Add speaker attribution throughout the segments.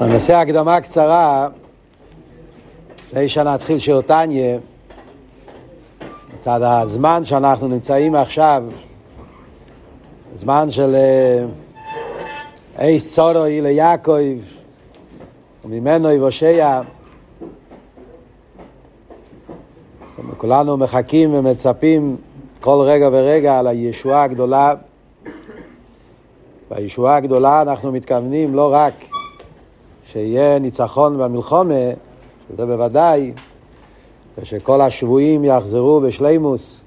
Speaker 1: נעשה הקדמה קצרה, לפני שנתחיל שיעור תניא, מצד הזמן שאנחנו נמצאים עכשיו, זמן של אייס צורוי ליעקב, וממנו יבושע. כולנו מחכים ומצפים כל רגע ורגע על הישועה הגדולה. בישועה הגדולה אנחנו מתכוונים לא רק שיהיה ניצחון במלחומה, שזה בוודאי, ושכל השבויים יחזרו בשלימוס,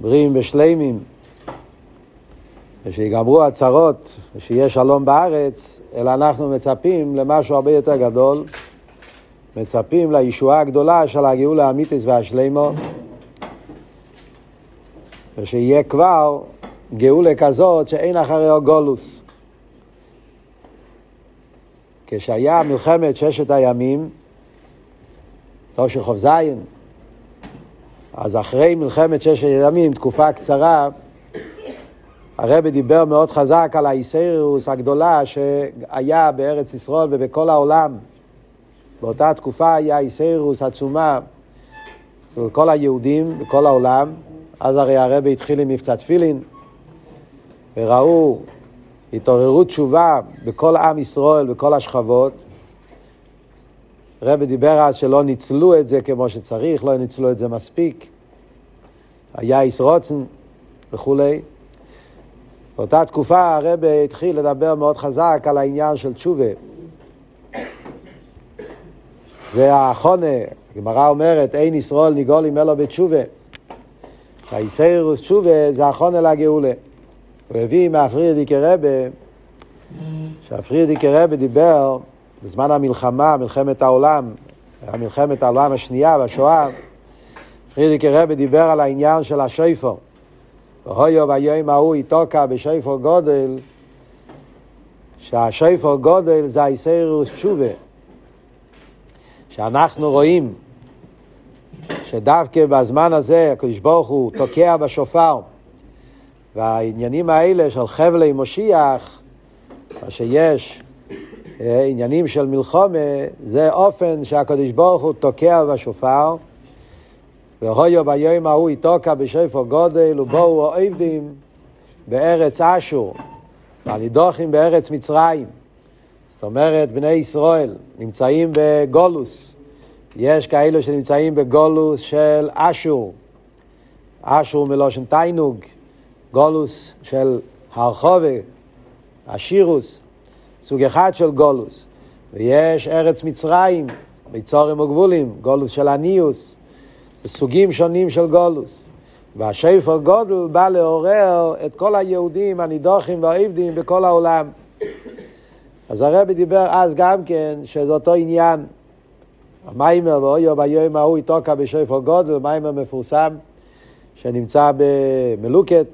Speaker 1: בריאים ושלימים, ושיגמרו הצרות, ושיהיה שלום בארץ, אלא אנחנו מצפים למשהו הרבה יותר גדול, מצפים לישועה הגדולה של הגאולה האמיתיס והשלימו, ושיהיה כבר גאולה כזאת שאין אחריה גולוס. כשהיה מלחמת ששת הימים, תושך זין, אז אחרי מלחמת ששת הימים, תקופה קצרה, הרבי דיבר מאוד חזק על האיסרוס הגדולה שהיה בארץ ישראל ובכל העולם. באותה תקופה היה איסרוס עצומה אצל כל היהודים בכל העולם. אז הרי הרבי התחיל עם מבצע תפילין, וראו התעוררות תשובה בכל עם ישראל, בכל השכבות. הרבי דיבר אז שלא ניצלו את זה כמו שצריך, לא ניצלו את זה מספיק. היה ישרוצן וכולי. באותה תקופה הרבי התחיל לדבר מאוד חזק על העניין של תשובה. זה החונה, הגמרא אומרת, אין ישראל ניגולים אלו בתשובה. שהאיסרוס תשובה זה החונה לגאולה. הוא הביא מהפרידיקי רבה, שהפרידיקי רבה דיבר בזמן המלחמה, מלחמת העולם, מלחמת העולם השנייה בשואה, פרידיקי רבה דיבר על העניין של השויפור. והויו והיום ההוא איתוקה בשויפור גודל, שהשויפור גודל זה האיסרוס תשובה. שאנחנו רואים שדווקא בזמן הזה הקדוש ברוך הוא תוקע בשופר והעניינים האלה של חבלי משיח, מה שיש, אה, עניינים של מלחומה, זה אופן שהקדוש ברוך הוא תוקע בשופר והויו ביום ההוא יתוקע בשפר גודל ובואו העבדים בארץ אשור והנידוחים בארץ מצרים. זאת אומרת, בני ישראל נמצאים בגולוס. יש כאלו שנמצאים בגולוס של אשור. אשור מלושן תיינוג. גולוס של הרחובה, השירוס, סוג אחד של גולוס. ויש ארץ מצרים, ביצורים וגבולים, גולוס של הניוס, סוגים שונים של גולוס. והשפר גודל בא לעורר את כל היהודים הנידוחים והעבדים בכל העולם. אז הרבי דיבר אז גם כן שזה אותו עניין. המיימר ואויו ביום ההוא איתוקה בשפר גודל, מיימר מפורסם. שנמצא במלוקת,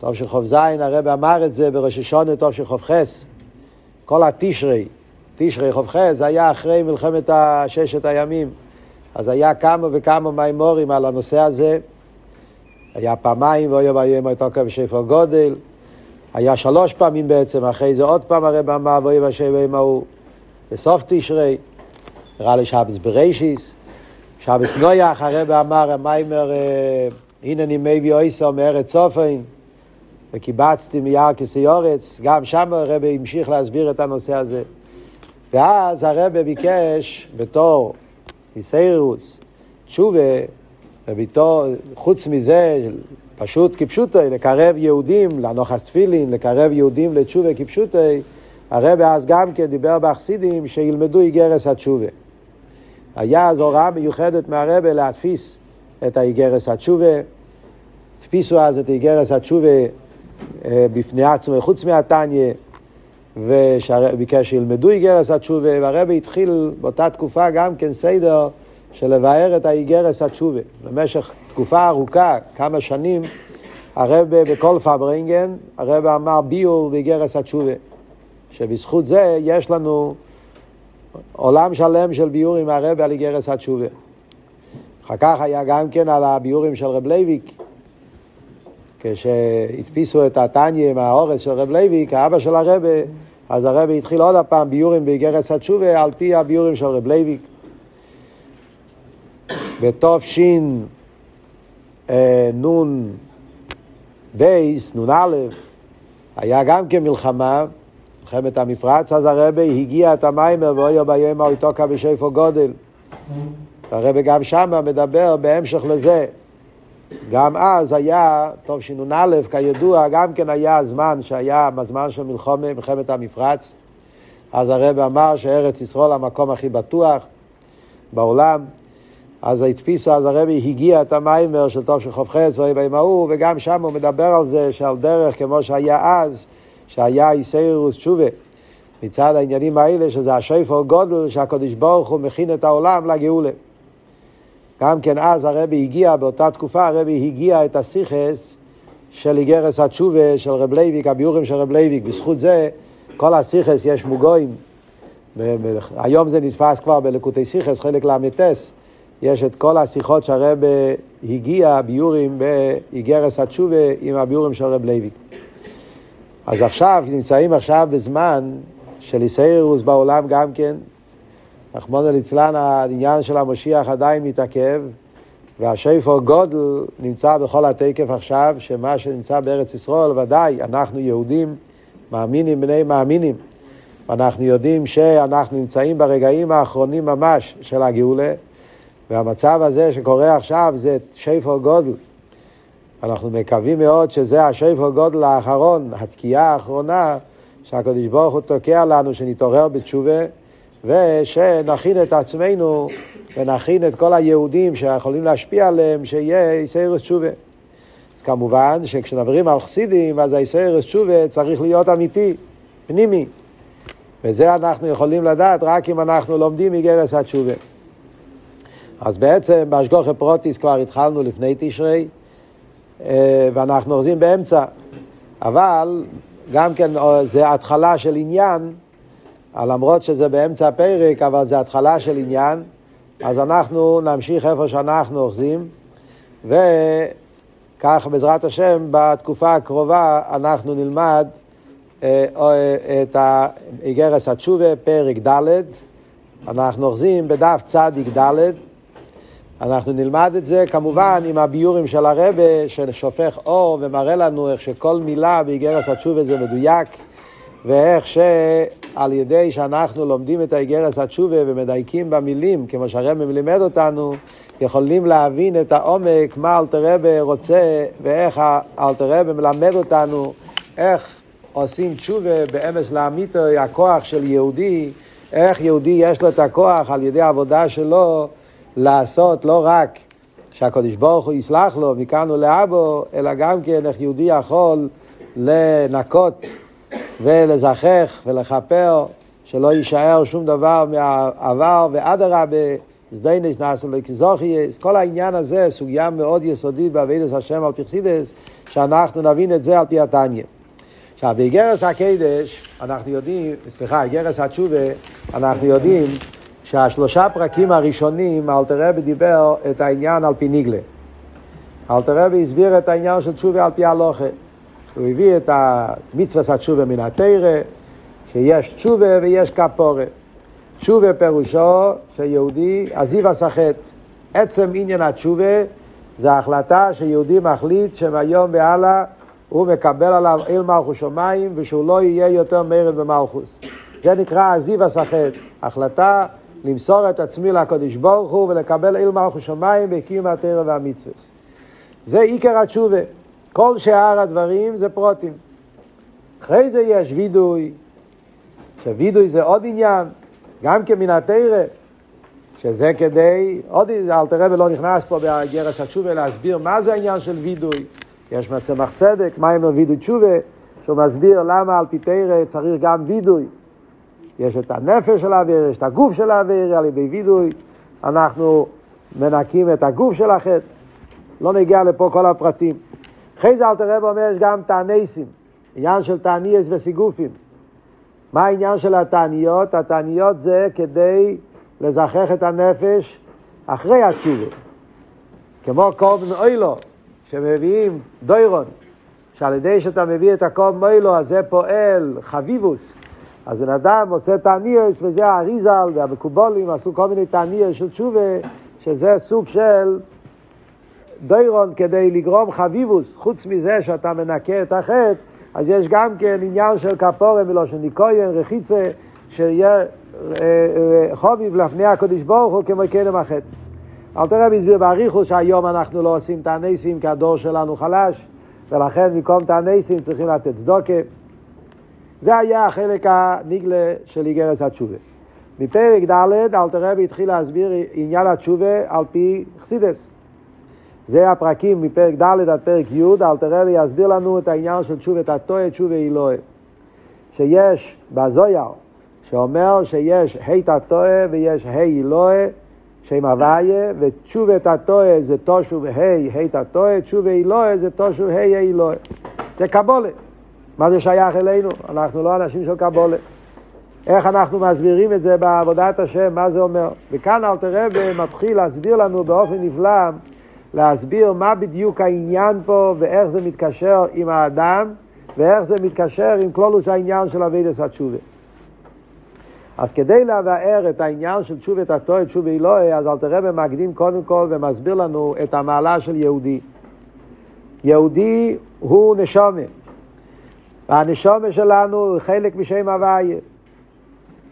Speaker 1: טוב של חוב זין, הרב אמר את זה בראש השונה חס. כל התשרי, תשרי חס, זה היה אחרי מלחמת ששת הימים. אז היה כמה וכמה מימורים על הנושא הזה. היה פעמיים, ואויו ואויו מתוקה בשפר גודל. היה שלוש פעמים בעצם, אחרי זה עוד פעם הרב אמר, ואויו ואויו ההוא. בסוף תשרי, נראה לי שבס בראשיס. שבס נויח, הרב אמר, המיימר, הנה אני מביא אויסו מארץ צופן, וקיבצתי מיער כסיורץ, גם שם הרב המשיך להסביר את הנושא הזה. ואז הרב ביקש, בתור איסיירוס, תשובה, ובתור, חוץ מזה, פשוט כפשוטי, לקרב יהודים לנוחס תפילין, לקרב יהודים לתשובה כפשוטי, הרב אז גם כן דיבר באחסידים שילמדו איגרס התשובה. היה אז הוראה מיוחדת מהרבה להדפיס את האיגרס התשובה. הדפיסו אז את איגרס התשובה בפני עצמו, חוץ מהתניא, וביקש שילמדו איגרס התשובה, והרבי התחיל באותה תקופה גם כן סדר של לבאר את האיגרס התשובה. במשך תקופה ארוכה, כמה שנים, הרבי בכל פארברענגען, הרבי אמר ביאור באיגרס התשובה. שבזכות זה יש לנו עולם שלם של ביאורים מהרבי על איגרס התשובה. אחר כך היה גם כן על הביאורים של רב לוי'ק, כשהדפיסו את התניא עם ההערות של רב לוי'ק, האבא של הרבי אז הרבי התחיל עוד הפעם ביאורים באיגרס התשובה על פי הביאורים של רב לוי'ק. בתופשין אה, נון בייס, נון א', היה גם כן מלחמה, מלחמת המפרץ, אז הרבי הגיה את המאמר והיה ביום ההוא יתקע בשופר גדול. הרבי גם שמה מדבר בהמשך לזה. גם אז היה, טוב שנ"א כידוע, גם כן היה זמן שהיה בזמן של מלחומה, מלחמת המפרץ. אז הרב אמר שארץ ישראל המקום הכי בטוח בעולם. אז הדפיסו, אז הרבי הגיע את המיימר של טוב של חופכס ואיבי ההוא, וגם שם הוא מדבר על זה שעל דרך כמו שהיה אז, שהיה איסיירוס תשובה. מצד העניינים האלה, שזה השפר גודל שהקדוש ברוך הוא מכין את העולם לגאולה. גם כן אז הרבי הגיע, באותה תקופה הרבי הגיה את הסיכס של איגרס התשובה של רב לייביק, הביורים של רב לייביק. בזכות זה כל הסיכס יש מוגהים. היום זה נתפס כבר בלקוטי סיכס, חלק ל"ט. יש את כל השיחות שהרבי הגיה, ביורים באיגרס התשובה עם הביורים של רב לייביק. אז עכשיו, נמצאים עכשיו בזמן של איסאירוס בעולם גם כן, רחמנא ליצלן, העניין של המשיח עדיין מתעכב, והשפר גודל נמצא בכל התקף עכשיו, שמה שנמצא בארץ ישראל, ודאי, אנחנו יהודים, מאמינים בני מאמינים. ואנחנו יודעים שאנחנו נמצאים ברגעים האחרונים ממש של הגאולה, והמצב הזה שקורה עכשיו זה שפר גודל. אנחנו מקווים מאוד שזה השפר גודל האחרון, התקיעה האחרונה, שהקדוש ברוך הוא תוקע לנו, שנתעורר בתשובה. ושנכין את עצמנו ונכין את כל היהודים שיכולים להשפיע עליהם, שיהיה איסרס תשובה. אז כמובן שכשנדברים על חסידים, אז האיסרס תשובה צריך להיות אמיתי, פנימי. וזה אנחנו יכולים לדעת רק אם אנחנו לומדים מגרס התשובה. אז בעצם באשגוכי פרוטיס כבר התחלנו לפני תשרי, אה, ואנחנו אוחזים באמצע. אבל גם כן אה, זה התחלה של עניין למרות שזה באמצע הפרק, אבל זה התחלה של עניין, אז אנחנו נמשיך איפה שאנחנו אוחזים, וכך בעזרת השם בתקופה הקרובה אנחנו נלמד אה, אה, את איגרס התשובה, פרק ד', אנחנו אוחזים בדף צדיק ד', אנחנו נלמד את זה כמובן עם הביורים של הרבה ששופך אור ומראה לנו איך שכל מילה באיגרס התשובה זה מדויק ואיך שעל ידי שאנחנו לומדים את האיגרס התשובה ומדייקים במילים, כמו שהרמב"ם לימד אותנו, יכולים להבין את העומק, מה אלתרבה רוצה ואיך אלתרבה מלמד אותנו איך עושים תשובה באמס לאמיתו, הכוח של יהודי, איך יהודי יש לו את הכוח על ידי העבודה שלו לעשות לא רק שהקדוש ברוך הוא יסלח לו מכאן ולאבו, אלא גם כן איך יהודי יכול לנקות ולזכך ולכפר, שלא יישאר שום דבר מהעבר, ואדרבה, זדיינס נעשה לכזוכייס, כל העניין הזה, סוגיה מאוד יסודית בעבידת השם על פרסידס, שאנחנו נבין את זה על פי התניא. עכשיו, באיגרס הקדש, אנחנו יודעים, סליחה, איגרס התשובה, אנחנו יודעים שהשלושה פרקים הראשונים, אלתרבי דיבר את העניין על פי ניגלה. אלתרבי הסביר את העניין של תשובה על פי הלוכה. הוא הביא את המצווה התשובה מן התרא, שיש תשובה ויש כפורה. תשובה פירושו שיהודי עזיב הסחט. עצם עניין התשובה זה החלטה שיהודי מחליט שמהיום והלאה הוא מקבל עליו אל מלכוס שמיים ושהוא לא יהיה יותר מרד במלכוס. זה נקרא עזיב הסחט, החלטה למסור את עצמי לקדוש ברוך הוא ולקבל אל מלכוס שמיים בקיום התרא והמצווה. זה עיקר התשובה. כל שאר הדברים זה פרוטים. אחרי זה יש וידוי, שווידוי זה עוד עניין, גם כמן התרא, שזה כדי, עוד אלתר רבי לא נכנס פה בגרס התשובה להסביר מה זה העניין של וידוי. יש מצמח צדק, מה עם וידוי תשובה, שהוא מסביר למה על פי תרא צריך גם וידוי. יש את הנפש של האוויר, יש את הגוף של האוויר, על ידי וידוי אנחנו מנקים את הגוף של החטא. לא נגיע לפה כל הפרטים. אחרי זה אלתר רב אומר, יש גם תעניסים, עניין של תעניאס וסיגופים. מה העניין של התעניות? התעניות זה כדי לזכח את הנפש אחרי התשובה. כמו קורבן אוילו, שמביאים דוירון, שעל ידי שאתה מביא את הקורבן אוילו, אז זה פועל חביבוס, אז בן אדם עושה תעניאס, וזה האריזל והמקובולים עשו כל מיני תעניאס של תשובה, שזה סוג של דוירון כדי לגרום חביבוס, חוץ מזה שאתה מנקה את החטא, אז יש גם כן עניין של כפורם מלושן ניקויין, רחיצה, שיהיה אה, אה, חוביב לפני הקדוש ברוך הוא כמו קדם החטא. אל תראה הסביר באריכוס שהיום אנחנו לא עושים תעניסים כי הדור שלנו חלש, ולכן במקום תעניסים צריכים לתת צדוקה. זה היה החלק הנגלה של איגרס התשובה. מפרק ד' אלתרבי התחיל להסביר עניין התשובה על פי חסידס. זה הפרקים מפרק ד' עד פרק י', אלתרבי יסביר לנו את העניין של תשובת הטועה, תשובה אילוה. שיש בזויר, שאומר שיש ה' הטועה ויש ה' אילוה, שם הוויה, ותשובת הטועה זה תושו וה', ה' הטועה, תשובה אילוה זה תושו ה' אילוה. זה קבולה. מה זה שייך אלינו? אנחנו לא אנשים של קבולה. איך אנחנו מסבירים את זה בעבודת השם, מה זה אומר? וכאן אלתר רבי מתחיל להסביר לנו באופן נפלא, להסביר מה בדיוק העניין פה ואיך זה מתקשר עם האדם ואיך זה מתקשר עם כלולוס העניין של אבידס התשובה. אז כדי לבאר את העניין של תשובת התועה, תשובה אלוהי, אז אלתר רבי מקדים קודם כל ומסביר לנו את המעלה של יהודי. יהודי הוא נשומה. והנשומה שלנו הוא חלק משם הוויה.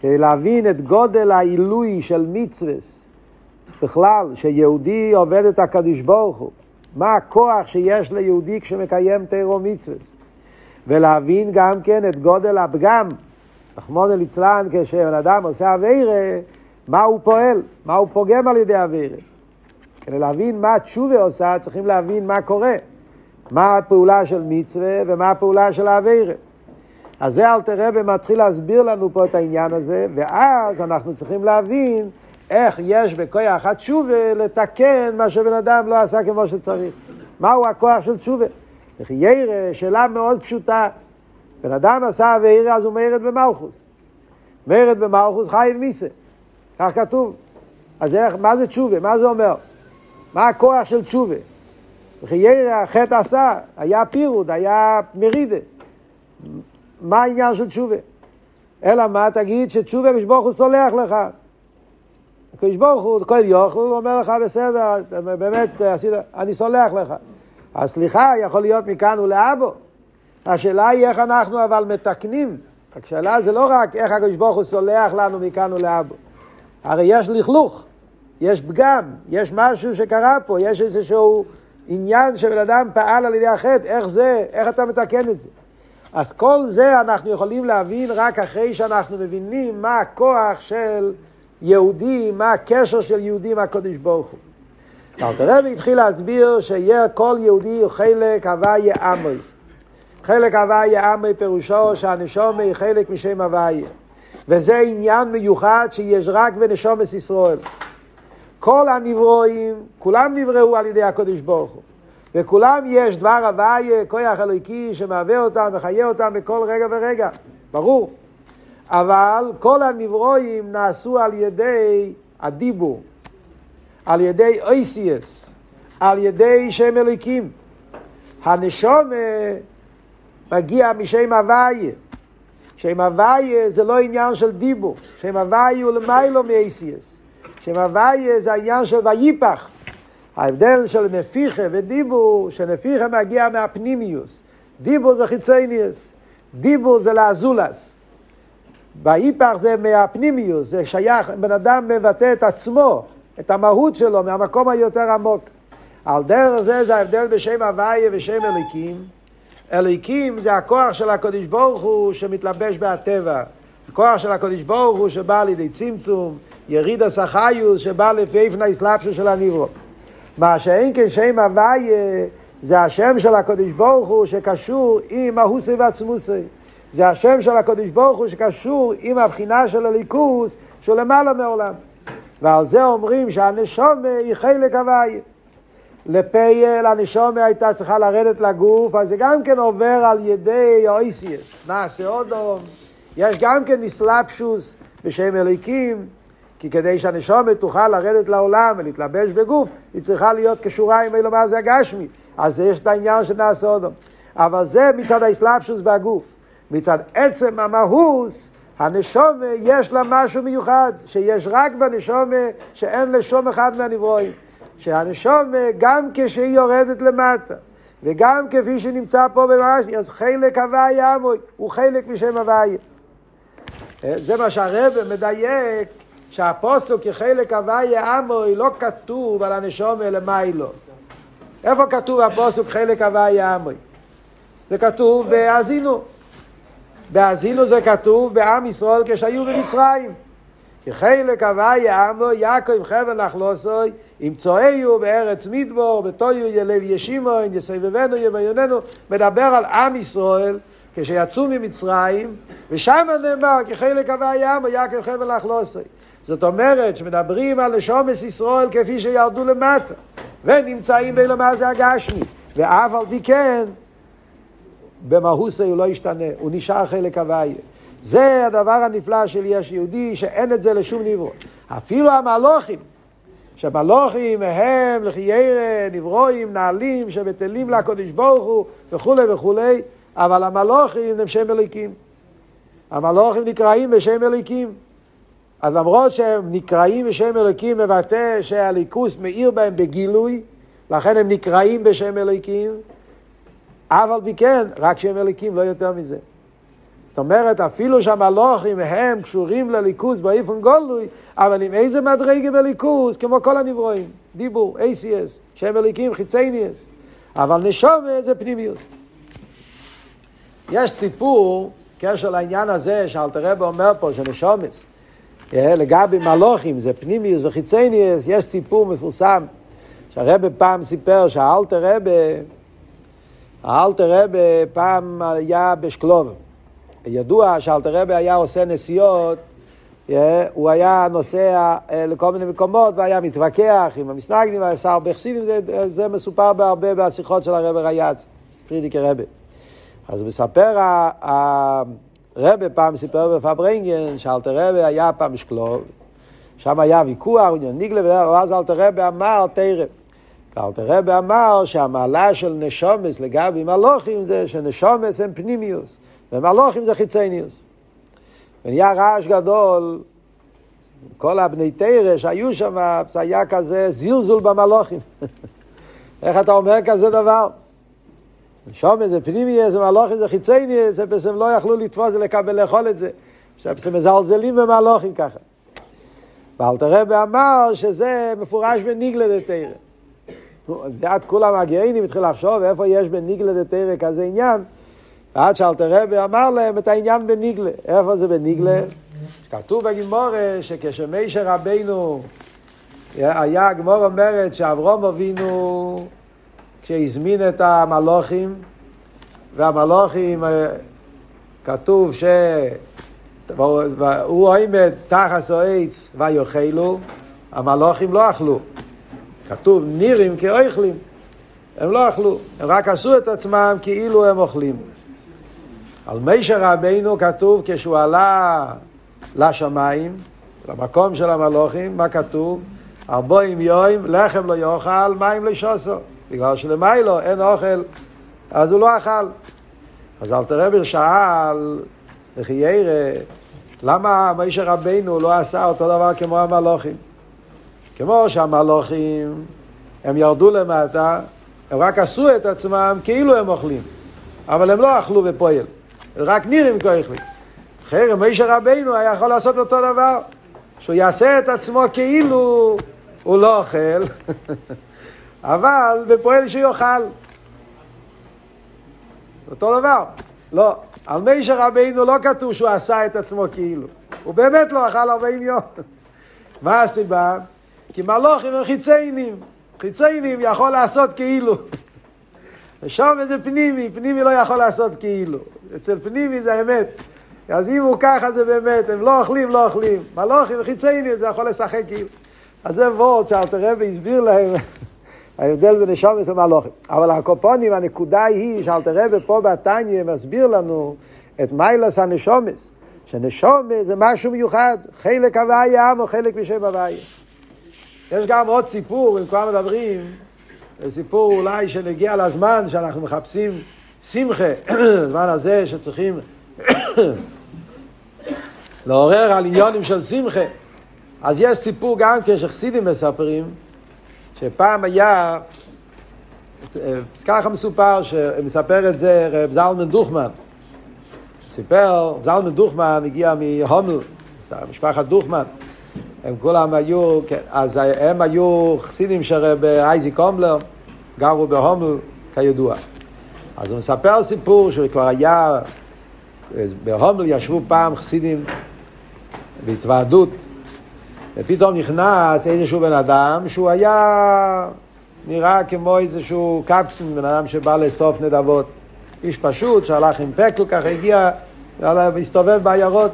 Speaker 1: כדי להבין את גודל העילוי של מצווס, בכלל, שיהודי עובד את הקדוש ברוך הוא, מה הכוח שיש ליהודי כשמקיים תירו מצווס, ולהבין גם כן את גודל הפגם, רחמון ליצלן, כשבן אדם עושה אביירה, מה הוא פועל, מה הוא פוגם על ידי אביירה. כדי להבין מה תשובה עושה, צריכים להבין מה קורה. מה הפעולה של מצווה ומה הפעולה של האווירה. אז זה אלתר רבי מתחיל להסביר לנו פה את העניין הזה, ואז אנחנו צריכים להבין איך יש בכוח התשובה לתקן מה שבן אדם לא עשה כמו שצריך. מהו הכוח של תשובה? ירא, שאלה מאוד פשוטה. בן אדם עשה אווירה אז הוא מרד במלכוס. מרד במלכוס חייב מיסה. כך כתוב. אז איך, מה זה תשובה? מה זה אומר? מה הכוח של תשובה? וכי ירא החטא עשה, היה פירוד, היה מרידה. מה העניין של תשובה? אלא מה, תגיד שתשובה הקדוש סולח לך. הקדוש ברוך הוא, כל יוכל, הוא אומר לך, בסדר, באמת, עשית, אני סולח לך. הסליחה יכול להיות מכאן ולאבו. השאלה היא איך אנחנו אבל מתקנים. השאלה זה לא רק איך הקדוש ברוך הוא סולח לנו מכאן ולאבו. הרי יש לכלוך, יש פגם, יש משהו שקרה פה, יש איזשהו עניין שבן אדם פעל על ידי החטא, איך זה, איך אתה מתקן את זה. אז כל זה אנחנו יכולים להבין רק אחרי שאנחנו מבינים מה הכוח של יהודי, מה הקשר של יהודי עם הקודש ברוך הוא. אלתר התחיל להסביר שיהיה כל יהודי הוא חלק הוויה עמי. חלק הוויה עמי פירושו שהנשומה היא חלק משם הוויה. וזה עניין מיוחד שיש רק בנשומת ישראל. כל הנברואים, כולם נבראו על ידי הקודש ברוך הוא. וכולם יש דבר הוויה, כוח אלוהיקי שמהווה אותם, מחיה אותם בכל רגע ורגע, ברור. אבל כל הנברואים נעשו על ידי הדיבור, על ידי אויסיאס, על ידי שם אלוהיקים. הנשום מגיע משם הוויה. שם הוויה זה לא עניין של דיבור, שם הוויה הוא למיילו מאייסיאס. שם הוויה זה העניין של ויפח. ההבדל של נפיחה ודיבור, שנפיחה מגיע מהפנימיוס. דיבור זה חיצייניוס. דיבור זה לאזולס. ויפח זה מהפנימיוס, זה שייך, בן אדם מבטא את עצמו, את המהות שלו, מהמקום היותר עמוק. על דרך זה זה ההבדל בשם הוויה ושם אליקים. אליקים זה הכוח של הקדוש ברוך הוא שמתלבש בהטבע. הכוח של הקדוש ברוך הוא שבא לידי צמצום, יריד הסחיוס שבא לפי איפן האסלאפשו של הניברו. מה שאין כן שם הוויה זה השם של הקדוש ברוך הוא שקשור עם ההוסי ועצמוסי. זה השם של הקדוש ברוך הוא שקשור עם הבחינה של הליכוס שהוא למעלה מעולם. ועל זה אומרים שהנשומה היא חלק הוויה. לפייל הנשומה הייתה צריכה לרדת לגוף, אז זה גם כן עובר על ידי האויסיאס. נעשה אודום. יש גם כן נסלפשוס בשם אליקים. כי כדי שהנשומת תוכל לרדת לעולם ולהתלבש בגוף, היא צריכה להיות קשורה עם אלומה זה הגשמי. אז יש את העניין של נעשה אודום. אבל זה מצד האסלאפשוס והגוף. מצד עצם המהוס, הנשומה יש לה משהו מיוחד, שיש רק בנשומה שאין לשום אחד מהנברואים. שהנשומה גם כשהיא יורדת למטה, וגם כפי שנמצא פה במעשי, אז חלק הוויה עמוי, הוא חלק משם הוויה. אה, זה מה שהרב מדייק, שהפוסוק כחלק הוויה עמוי לא כתוב על הנשומה למיילו. איפה כתוב הפוסוק חלק הוויה עמוי? זה כתוב בהאזינו. בהאזינו זה כתוב בעם ישראל כשהיו במצרים. כחלק הוויה עמו יעקב חבל נחלוסוי אם צועיו בארץ מדבור בתויו ילל ישימו אם יסבבנו יביוננו מדבר על עם ישראל כשיצאו ממצרים ושם נאמר כחלק הוויה עמו יעקב חבל נחלוסוי זאת אומרת שמדברים על לשומס ישראל כפי שירדו למטה ונמצאים בלמה זה הגשמי ואף על פי כן במהוסי הוא לא ישתנה, הוא נשאר חלק הוויה. זה הדבר הנפלא של יש יהודי, שאין את זה לשום נברו. אפילו המלוכים, שמלוכים הם לחיירה, נברואים, נעלים, שבטלים לקודש ברוך הוא וכולי וכולי, אבל המלוכים הם שם אליקים. המלוכים נקראים בשם אליקים. אז למרות שהם נקראים בשם אלוקים, מבטא שהליכוס מאיר בהם בגילוי, לכן הם נקראים בשם אלוקים, אף על פי כן, רק שהם אליקים, לא יותר מזה. זאת אומרת, אפילו שהמלוכים הם קשורים לליכוז באיפן גולוי, אבל עם איזה מדרגה בליכוז, כמו כל הנברואים, דיבור, ACS, שהם אליקים, חיצייניאס. אבל נשומת זה פנימיוס. יש סיפור, קשר לעניין הזה, שאלתרבה אומר פה, שנשומס, אה, לגבי מלוכים, זה פנימיוס וחיצייניאס, יש סיפור מפורסם, שהרבה פעם סיפר שהאלתרבה, האלתר רבה פעם היה בשקלוב. ידוע שאלתר רבה היה עושה נסיעות, אה, הוא היה נוסע אה, לכל מיני מקומות והיה מתווכח עם המסנגדים, ועשה הרבה חסידים, זה, זה מסופר בהרבה בשיחות של הרב ריאץ, פרידיקי רבה. אז מספר הרבה פעם סיפר בפברנגן שאלתר רבה היה פעם בשקלוב, שם היה ויכוח, ניגלה, ואז אלתר רבה אמר תרם. ואלתר רבי אמר שהמעלה של נשומס לגבי מלוכים זה שנשומס הם פנימיוס, ומלוכים זה חיצניוס. ונהיה רעש גדול, כל הבני תרא שהיו שם, היה כזה זלזול במלוכים. איך אתה אומר כזה דבר? נשומס זה פנימיוס ומלוכים זה חיצניוס, זה לא יכלו לתפוס ולקבל לאכול את זה. זה מזלזלים במלוכים ככה. ואלתר רבי אמר שזה מפורש בניגלה דתרא. עד כולם הגאינים התחיל לחשוב איפה יש בניגלה דתרא כזה עניין, עד שאלתר רבי אמר להם את העניין בניגלה. איפה זה בניגלה? כתוב בגימורה שכשמישר רבינו היה, הגמור אומרת שאברום אבינו כשהזמין את המלוכים, והמלוכים, אה, כתוב ש... הוא עומד תחס או עץ ויאכלו, המלוכים לא אכלו. כתוב נירים כאוכלים. הם לא אכלו, הם רק עשו את עצמם כאילו הם אוכלים. על מישר רבינו כתוב כשהוא עלה לשמיים, למקום של המלוכים, מה כתוב? ארבעים יוים, לחם לא יאכל, מים לא ישוסו. בגלל שלמיילו אין אוכל, אז הוא לא אכל. אז אלתר רבי שאל, וכי ירא, למה מישר רבינו לא עשה אותו דבר כמו המלוכים? כמו שהמלוכים, הם ירדו למטה, הם רק עשו את עצמם כאילו הם אוכלים, אבל הם לא אכלו בפועל, רק נירים כואכלים. אחרי משה רבינו היה יכול לעשות אותו דבר, שהוא יעשה את עצמו כאילו הוא לא אוכל, אבל בפועל שיאכל. אותו דבר. לא, על משה רבינו לא כתוב שהוא עשה את עצמו כאילו. הוא באמת לא אכל 40 יום. מה הסיבה? כי מלוכים הם חיציינים. חיציינים יכול לעשות כאילו. ושם זה פנימי, פנימי לא יכול לעשות כאילו. אצל פנימי זה האמת. אז אם הוא ככה זה באמת, הם לא אוכלים, לא אוכלים. מלוכים וחיציינים זה יכול לשחק כאילו. אז זה וורד שאלתר רבי הסביר להם ההבדל בין נשומת למלוכים. אבל הקופונים, הנקודה היא שאלתר רבי פה בתניא מסביר לנו את מיילס הנשומס. שנשומת זה משהו מיוחד, חלק הוויה או חלק משם הוויה. יש גם עוד סיפור, אם כבר מדברים, סיפור אולי שנגיע לזמן שאנחנו מחפשים שמחה, הזמן הזה שצריכים לעורר על עניונים של שמחה. אז יש סיפור גם כן שחסידים מספרים, שפעם היה, ככה מסופר, שמספר את זה רב זלמן דוכמן. סיפר, זלמן דוכמן הגיע מהומל, משפחת דוכמן. הם כולם היו, כן, אז הם היו חסידים של רב אייזיק קומלר, גרו בהומל, כידוע. אז הוא מספר סיפור שכבר היה, בהומל ישבו פעם חסידים בהתוועדות, ופתאום נכנס איזשהו בן אדם שהוא היה נראה כמו איזשהו קפסן, בן אדם שבא לאסוף נדבות. איש פשוט שהלך עם פקל, ככה הגיע, והסתובב בעיירות.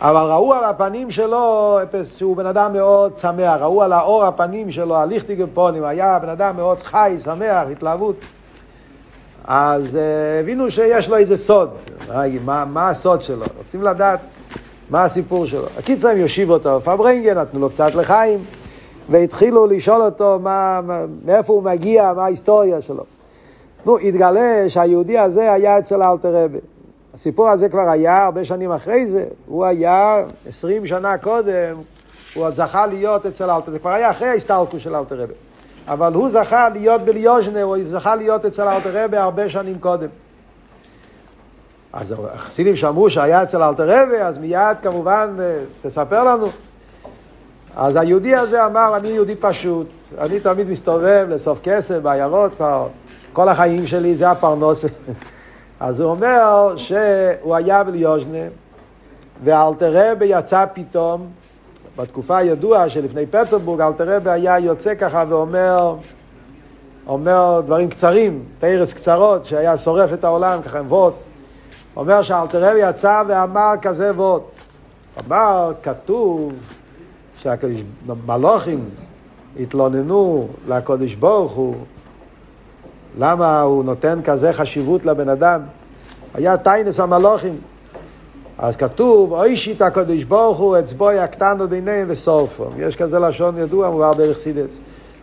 Speaker 1: אבל ראו על הפנים שלו שהוא בן אדם מאוד שמח, ראו על האור הפנים שלו, הליכטיגר פונים, היה בן אדם מאוד חי, שמח, התלהבות. אז uh, הבינו שיש לו איזה סוד, מה, מה הסוד שלו, רוצים לדעת מה הסיפור שלו. הקיצר הם יושיבו אותו בפברנגן, נתנו לו קצת לחיים, והתחילו לשאול אותו מה, מאיפה הוא מגיע, מה ההיסטוריה שלו. נו, התגלה שהיהודי הזה היה אצל אלתר רבי. הסיפור הזה כבר היה הרבה שנים אחרי זה, הוא היה עשרים שנה קודם, הוא עוד זכה להיות אצל אלתר, זה כבר היה אחרי ההסתלקות של אלתר רבי. אבל הוא זכה להיות בליוז'נה, הוא זכה להיות אצל אלתר רבי הרבה שנים קודם. אז החסידים שמעו שהיה אצל אלתר רבי, אז מיד כמובן אה, תספר לנו. אז היהודי הזה אמר, אני יהודי פשוט, אני תמיד מסתובב לאסוף כסף בעיירות כל החיים שלי זה הפרנוס. אז הוא אומר שהוא היה בליוז'נה, ואלתר רבי יצא פתאום, בתקופה הידועה שלפני פטרבורג, אלתר רבי היה יוצא ככה ואומר, אומר דברים קצרים, פרס קצרות, שהיה שורף את העולם, ככה עם ווט. אומר שאלתר רבי יצא ואמר כזה ווט. אמר, כתוב שהמלוכים התלוננו לקודש ברוך הוא למה הוא נותן כזה חשיבות לבן אדם? היה טיינס המלוכים. אז כתוב, אוישית הקדוש ברוך הוא אצבוי הקטנו ביניהם וסורפו. יש כזה לשון ידוע, מובן בערך סידץ.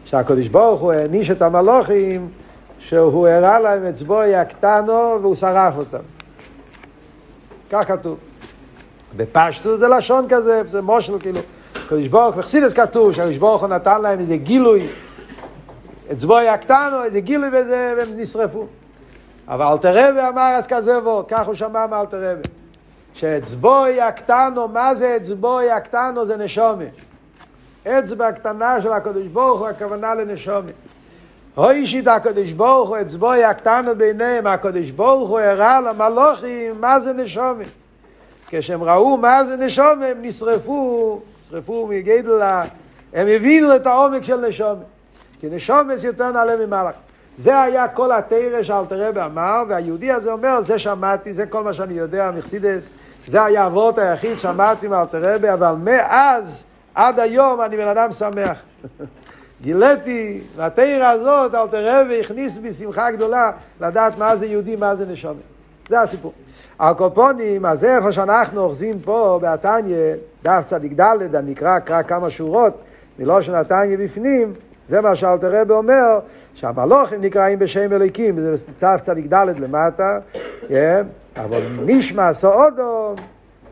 Speaker 1: שהקדוש ברוך הוא העניש את המלוכים, שהוא הראה להם אצבוי הקטנו והוא שרף אותם. כך כתוב. בפשטו זה לשון כזה, זה מושל כאילו. קדוש ברוך בחסידס כתוב שהקדוש ברוך הוא נתן להם איזה גילוי אצבוי הקטנו, איזה גילוי וזה, והם נשרפו. אבל אלתר רבי אמר אז כזה וורד, כך הוא שמע מאלתר רבי. שאצבוי הקטנו, מה זה אצבוי הקטנו? זה נשומה. אצבע הקטנה של הקדוש ברוך הוא, הכוונה לנשומה. הוי שיט הקדוש ברוך הוא, אצבוי הקטנו ביניהם, הקדוש ברוך הוא הראה למלוכים מה זה נשומה. כשהם ראו מה זה נשומה, הם נשרפו, נשרפו מגדלה, הם הבינו את העומק של נשומה. כי נשומס יותר נעלה ממלאך. זה היה כל התרא שאלתר רבי אמר, והיהודי הזה אומר, זה שמעתי, זה כל מה שאני יודע מחסידס, זה היה האבות היחיד שמעתי מאלתר רבי, אבל מאז עד היום אני בן אדם שמח. גיליתי, והתרא הזאת, אלתר רבי הכניס בי שמחה גדולה לדעת מה זה יהודי, מה זה נשומת. זה הסיפור. הקופונים, אז איפה שאנחנו אוחזים פה בעתניה, דף צדיק ד', אני אקרא, כמה שורות מלושן עתניה בפנים, זה מה שאלתר רבי אומר, שהמלוכים נקראים בשם אליקים, זה צף צדיק ד' למטה, כן? אבל נשמע סעודו,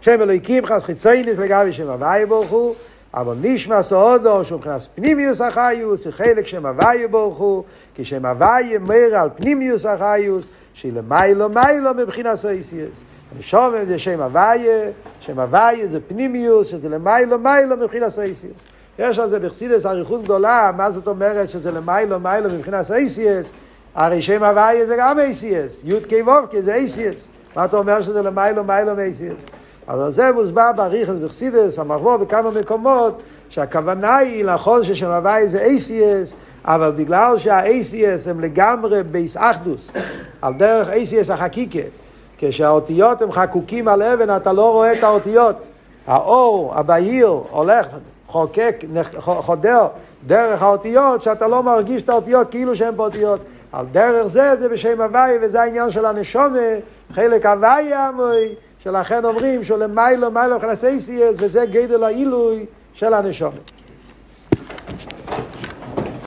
Speaker 1: שם אליקים חס חיצייניס לגבי שם הוויה ברוך הוא, אבל נשמע סעודו, שהוא מבחינת פנימיוס החיוס, זה חלק שם הוויה ברוך הוא, כי שם הוויה מר על פנימיוס החיוס, שהיא למיילו מיילו מבחינת סויסיוס. הנשומת זה שם הוויה, שם הוויה זה פנימיוס, שזה למיילו מיילו מבחינת סויסיוס. יש על זה בחסידס אריכות גדולה, מה זאת אומרת שזה למיילו מיילו מבחינת אייסיאס, הרי שם הוויה זה גם אייסיאס, י' קי ו' זה אייסיאס, מה אתה אומר שזה למיילו מיילו מאייסיאס? אז זה מוסבר באריכס בחסידס, המחבור בכמה מקומות, שהכוונה היא נכון ששם הוויה זה אייסיאס, אבל בגלל שהאייסיאס הם לגמרי בייס אחדוס, על דרך אייסיאס החקיקה, כשהאותיות הם חקוקים על אבן, אתה לא רואה את האותיות. האור, הבהיר, הולך, חוקק, חודר דרך האותיות, שאתה לא מרגיש את האותיות כאילו שהן באותיות. על דרך זה, זה בשם הוואי, וזה העניין של הנשומה, חלק הוואי המוי, שלכן אומרים שלמיילו מיילו מבחינת אייסיאס, וזה גדל העילוי של הנשומה.